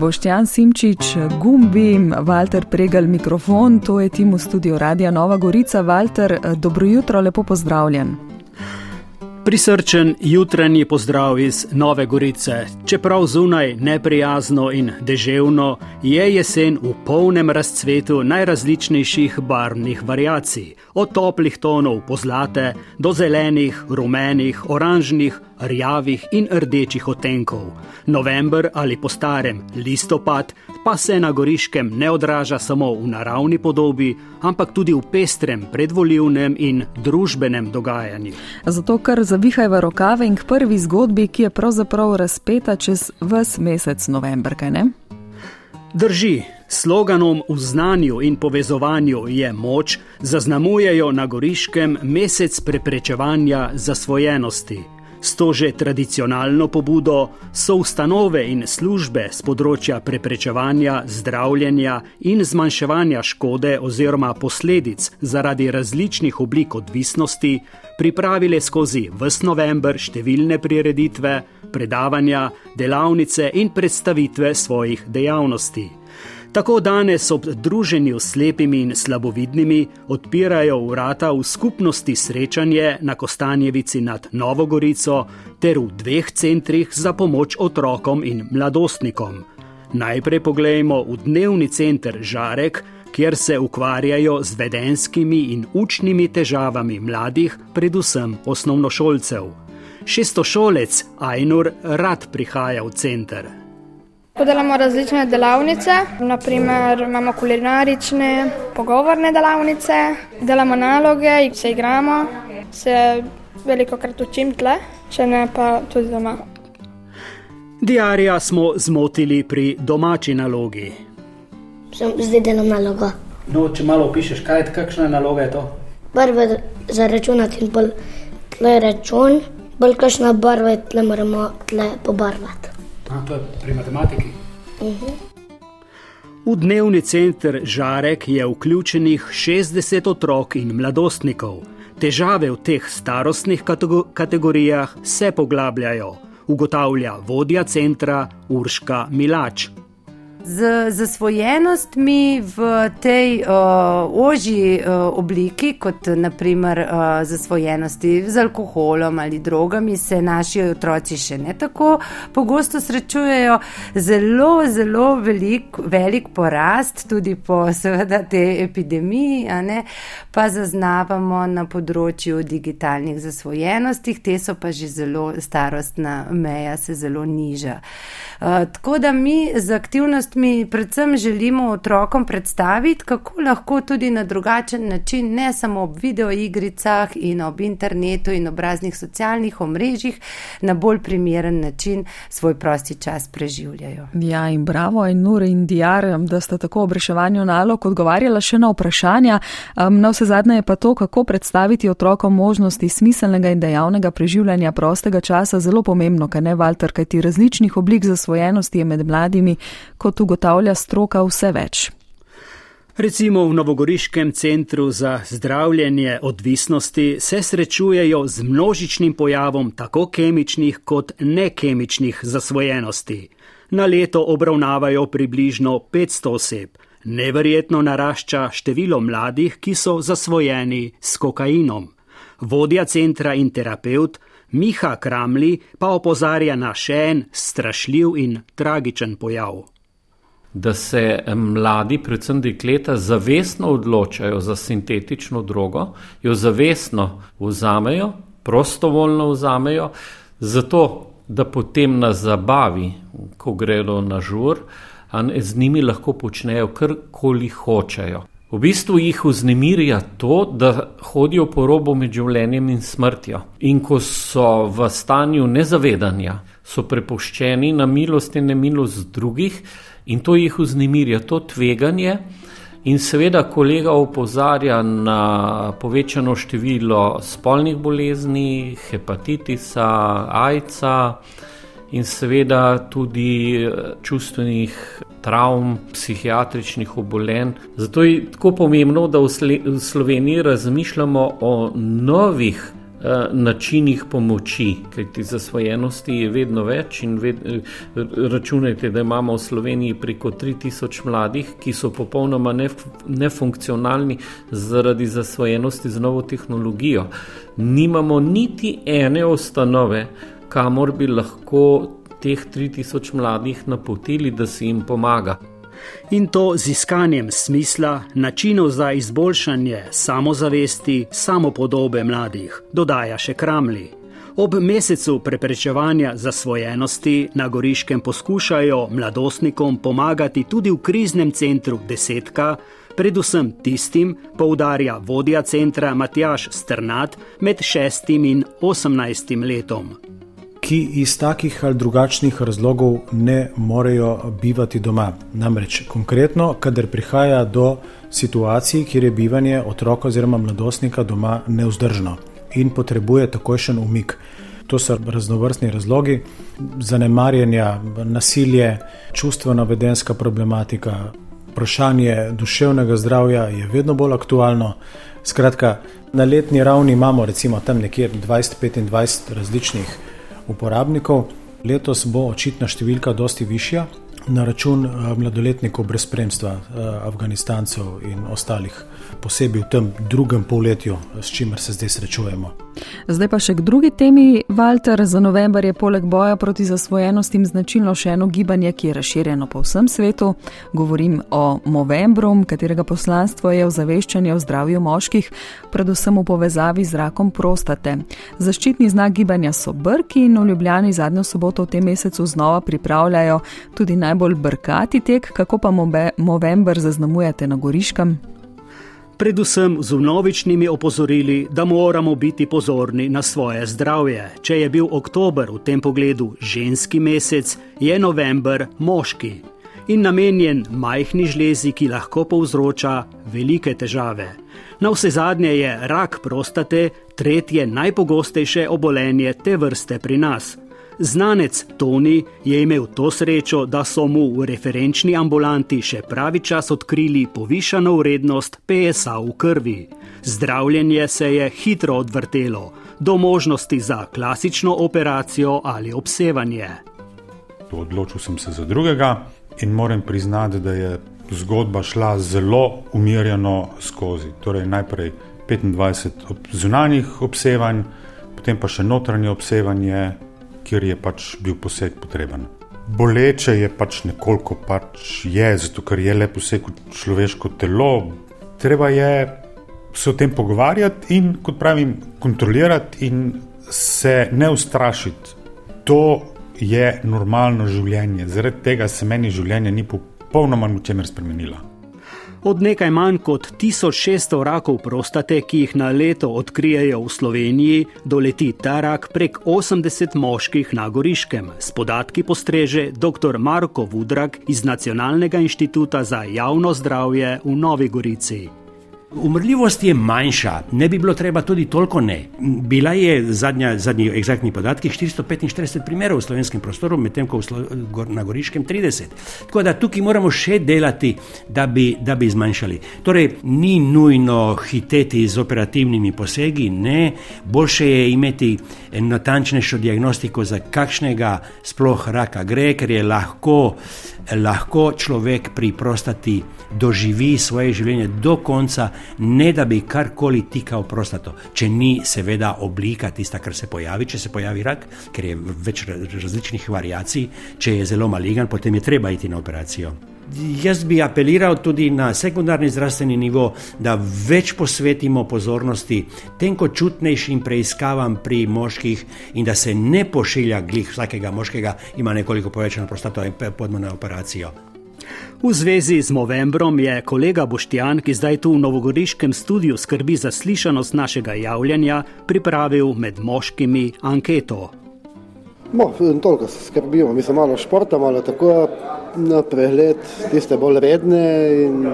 Boštjan Simčič, Gumbi, Walter Pregal, mikrofon, to je tim v studiu Radia Nova Gorica. Walter, dobro jutro, lepo pozdravljen. Prisrčen jutranji pozdrav iz Nove Gorice. Čeprav zunaj neprijazno in deževno, je jesen v polnem razcvetu najrazličnejših barvnih variacij, od toplih tonov pozlate do zelenih, rumenih, oranžnih, rjavih in rdečih otenkov. November ali po starem listopad pa se na goriškem ne odraža samo v naravni podobi, ampak tudi v pestrem predvoljivnem in družbenem dogajanju. Zato kar zavihajva rokave in k prvi zgodbi, ki je pravzaprav razpeta čez ves mesec november, kaj ne? Drži, sloganom v znanju in povezovanju je moč, zaznamujejo na goriškem mesec preprečevanja zasvojenosti. S to že tradicionalno pobudo so ustanove in službe z področja preprečevanja, zdravljenja in zmanjševanja škode oziroma posledic zaradi različnih oblik odvisnosti pripravile skozi vse november številne prireditve, predavanja, delavnice in predstavitve svojih dejavnosti. Tako danes ob druženju s slepimi in slabovidnimi odpirajo vrata v skupnosti srečanje na Kostanjevici nad Novogorico ter v dveh centrih za pomoč otrokom in mladostnikom. Najprej poglejmo v dnevni center Žarek, kjer se ukvarjajo z vedenskimi in učnimi težavami mladih, predvsem osnovnošolcev. Šestošolec Ainur rad prihaja v center. Podelamo različne delavnice, naprimer imamo kulinarične, pogovorne delavnice, delamo naloge, se igramo, se veliko krat učim tle, če ne pa tudi doma. Diarija smo zmotili pri domači nalogi. Sem zdaj delam nalogo. No, če malo opišuješ, kaj je kakšna naloga je to? Prvo za računati in bolj tle račun, bolj kakšna barva je tle moramo tle pobarvati. A, to je pri matematiki. V dnevni center Žarek je vključenih 60 otrok in mladostnikov. Težave v teh starostnih kategorijah se poglabljajo, ugotavlja vodja centra Urška Milač. Z zasvojenostmi v tej uh, ožji uh, obliki, kot naprimer uh, zasvojenosti z alkoholom ali drogami, se naši otroci še ne tako pogosto srečujejo. Zelo, zelo velik, velik porast, tudi po seveda tej epidemiji, pa zaznavamo na področju digitalnih zasvojenosti, te so pa že zelo starostna meja, se zelo niža. Uh, tako da mi z mi predvsem želimo otrokom predstaviti, kako lahko tudi na drugačen način, ne samo ob videoigricah in ob internetu in ob raznih socialnih omrežjih, na bolj primeren način svoj prosti čas preživljajo. Ja, in bravo, in Nur in Diar, da sta tako ob reševanju nalog odgovarjala še na vprašanja. Um, na vse zadnje je pa to, kako predstaviti otrokom možnosti smiselnega in dejavnega preživljanja prostega časa, zelo pomembno, kaj ne, Walter, kajti različnih oblik zasvojenosti je med mladimi kot ugotavlja stroka vse več. Recimo v Novogoriškem centru za zdravljenje odvisnosti se srečujejo z množičnim pojavom tako kemičnih kot nekemičnih zasvojenosti. Na leto obravnavajo približno 500 oseb. Neverjetno narašča število mladih, ki so zasvojeni s kokainom. Vodja centra in terapeut Miha Kramli pa opozarja na še en strašljiv in tragičen pojav da se mladi, predvsem dekleta, zavestno odločajo za sintetično drogo, jo zavestno vzamejo, prostovoljno vzamejo, zato da potem na zabavi, ko gredo na žur, z njimi lahko počnejo karkoli hočejo. V bistvu jih vznemirja to, da hodijo po robu med življenjem in smrtjo. In ko so v stanju nezavedanja, so prepuščeni na milost in nemilost drugih, in to jih vznemirja, to tveganje. In seveda, kolega opozarja na povečano število spolnih bolezni, hepatitisa, ajca in seveda tudi čustvenih travm, psihiatričnih obolenj. Zato je tako pomembno, da v Sloveniji razmišljamo o novih Eh, načinih pomoči, kajti zasvojenosti je vedno več in ved, eh, računajte, da imamo v Sloveniji preko 3000 mladih, ki so popolnoma nef, nefunkcionalni zaradi zasvojenosti z novo tehnologijo. Nimamo niti ene ustanove, kamor bi lahko teh 3000 mladih napotili, da se jim pomaga in to z iskanjem smisla, načinov za izboljšanje samozavesti, samopodobe mladih, dodaja še Kramli. Ob mesecu preprečevanja zasvojenosti na Goriškem poskušajo mladostnikom pomagati tudi v kriznem centru Desetka, predvsem tistim, poudarja vodja centra Matjaš Strnat med 6 in 18 letom ki iz takih ali drugačnih razlogov ne morejo bivati doma. Namreč konkretno, kadar prihaja do situacij, kjer je bivanje otroka oziroma mladostnika doma neuzdržno in potrebuje takojšen umik. To so raznovrstni razlogi, zanemarjanja, nasilje, čustveno-vedenska problematika, vprašanje duševnega zdravja je vedno bolj aktualno. Skratka, na letni ravni imamo recimo tam nekje 20-25 različnih uporabnikov. Letos bo očitna številka dosti višja na račun eh, mladoletnikov brez spremstva, eh, Afganistancev in ostalih, posebej v tem drugem polletju, s čimer se zdaj srečujemo. Zdaj pa še k drugi temi. Walter, za november je poleg boja proti zasvojenostim značilno še eno gibanje, ki je razširjeno po vsem svetu. Govorim o Movembru, katerega poslanstvo je ozaveščanje o zdravju moških, predvsem v povezavi z rakom prostate. Zaščitni znak gibanja so brki in v Ljubljani zadnjo soboto v tem mesecu znova pripravljajo tudi najbolj brkati tek, kako pa Movember zaznamujete na Goriškem predvsem z novičnimi opozorili, da moramo biti pozorni na svoje zdravje. Če je bil oktober v tem pogledu ženski mesec, je november moški in namenjen majhni žlezi, ki lahko povzroča velike težave. Na vse zadnje je rak prostate tretje najpogostejše obolenje te vrste pri nas. Znanec Toni je imel to srečo, da so mu v referenčni ambulanti še pravi čas odkrili povišano vrednost PSA v krvi. Zdravljenje se je hitro odvrtelo, do možnosti za klasično operacijo ali obsevanje. Odločil sem se za drugega in moram priznati, da je zgodba šla zelo umirjeno skozi. Torej, najprej 25 zunanjih obsevanj, potem pa še notranje obsevanje, kjer je pač bil poseg potreben. Boleče je pač nekoliko pač je, zato ker je le poseg v človeško telo. Treba je se o tem pogovarjati in, kot pravim, kontrolirati in se ne ustrašiti. To je normalno življenje, zaradi tega se meni življenje ni popolnoma v čemer spremenilo. Od nekaj manj kot 1600 rakov prostate, ki jih na leto odkrijejo v Sloveniji, doleti ta rak prek 80 moških na Goriškem. S podatki postreže dr. Marko Vudrak iz Nacionalnega inštituta za javno zdravje v Novi Gorici. Umrljivost je manjša, ne bi bilo treba tudi toliko ne. Bila je zadnja, zadnji egzaktni podatki 445 primerov v slovenskem prostoru, medtem ko na Goriškem 30. Tako da tukaj moramo še delati, da bi, da bi zmanjšali. Torej, ni nujno hiteti z operativnimi posegi, ne, boljše je imeti natančnejšo diagnostiko, za kakšnega sploh raka gre, ker je lahko, lahko človek pri prostati doživi svoje življenje do konca, ne da bi karkoli tikal prostato. Če ni, seveda, oblika tista, kar se pojavi, če se pojavi rak, ker je več različnih variacij, če je zelo maligan, potem je treba iti na operacijo. Jaz bi apeliral tudi na sekundarni zdravstveni nivo, da več posvetimo pozornosti tenkočutnejšim preiskavam pri moških in da se ne pošilja glih vsakega moškega, ima nekoliko povečano prostato in podmo na operacijo. V zvezi z Movembrom je kolega Boštjan, ki zdaj tu v novogoriškem studiu skrbi za slišanost našega javljanja, pripravil med moškimi anketo. No, toliko se skrbimo, mi smo malo športa, malo tako na pregled, tiste bolj redne in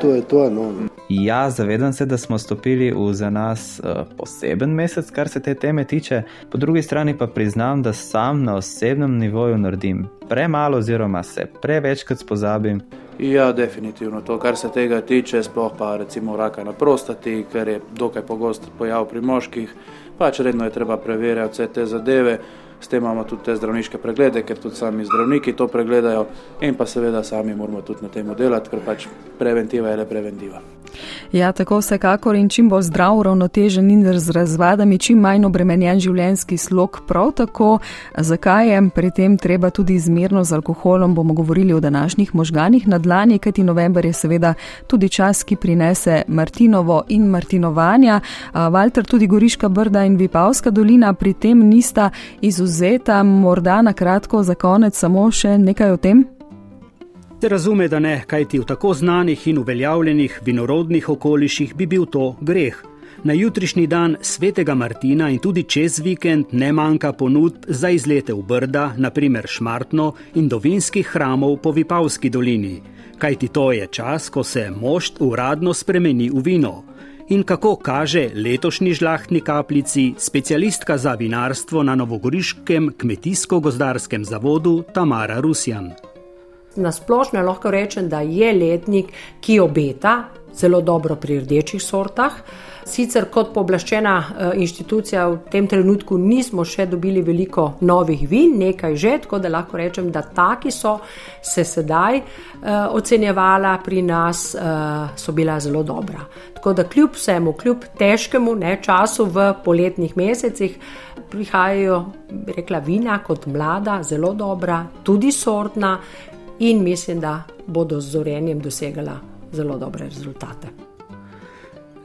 to je to. No. Ja, zavedam se, da smo stopili v za nas uh, poseben mesec, kar se te teme tiče, po drugi strani pa priznam, da sam na osebnem nivoju naredim premalo, oziroma se prevečkrat pozabim. Ja, definitivno to, kar se tega tiče, sploh pa recimo raka na prostati, ker je dokaj pogost pojav pri moških, pač redno je treba preverjati vse te zadeve. S tem imamo tudi te zdravniške preglede, ker tudi sami zdravniki to pregledajo, in pa seveda sami moramo tudi na tem delati, ker pač preventiva je le preventiva. Ja, tako vsekakor in čim bolj zdrav, ravnotežen in z razvadami, čim manj obremenjen življenjski slog, prav tako, zakaj je pri tem treba tudi izmerno z alkoholom, bomo govorili o današnjih možganih na dlani, kajti november je seveda tudi čas, ki prinese Martinovo in Martinovanja. Valter, tudi Goriška brda in Vipavska dolina pri tem nista izuzeta, morda na kratko za konec samo še nekaj o tem. Te razume, da ne, kajti v tako znanih in uveljavljenih vinorodnih okoliših bi bil to greh. Na jutrišnji dan svetega Martina in tudi čez vikend ne manjka ponudb za izlete v Brda, naprimer Šmartno in do vinskih hramov po Vipavski dolini. Kajti to je čas, ko se mošt uradno spremeni v vino. In kako kaže letošnji žlahtni kapljici specialistka za vinarstvo na Novogoriškem kmetijsko-gozdarskem zavodu Tamara Rusjan. Na splošno lahko rečem, da je letnik, ki obeta zelo dobro pri rdečih sortah. Sicer kot pooblaščena eh, inštitucija v tem trenutku nismo še dobili veliko novih vin, nekaj že, tako da lahko rečem, da taki so se sedaj uh, ocenjevala pri nas, uh, so bila zelo dobra. Tako da kljub vsemu, kljub težkemu ne, času v poletnih mesecih, prihajajo, rekla, vina kot mlada, zelo dobra, tudi sortna in mislim, da bodo z zorenjem dosegala zelo dobre rezultate.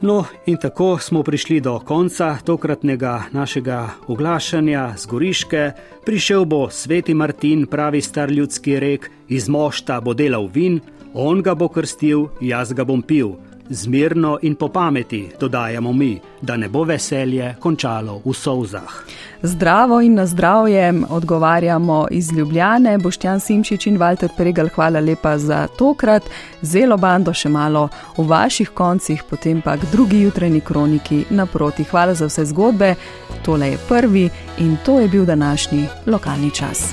No, in tako smo prišli do konca tokratnega našega oglašanja z Goriške. Prišel bo Sveti Martin, pravi star ljudski rek, iz mošta bo delal vin, on ga bo krstil, jaz ga bom pil zmirno in po pameti, dodajamo mi, da ne bo veselje končalo v solzah. Zdravo in na zdravje odgovarjamo iz Ljubljane, Boštjan Simčič in Walter Pregal, hvala lepa za tokrat, zelo bando še malo v vaših koncih, potem pa k drugi jutranji kroniki naproti. Hvala za vse zgodbe, tole je prvi in to je bil današnji lokalni čas.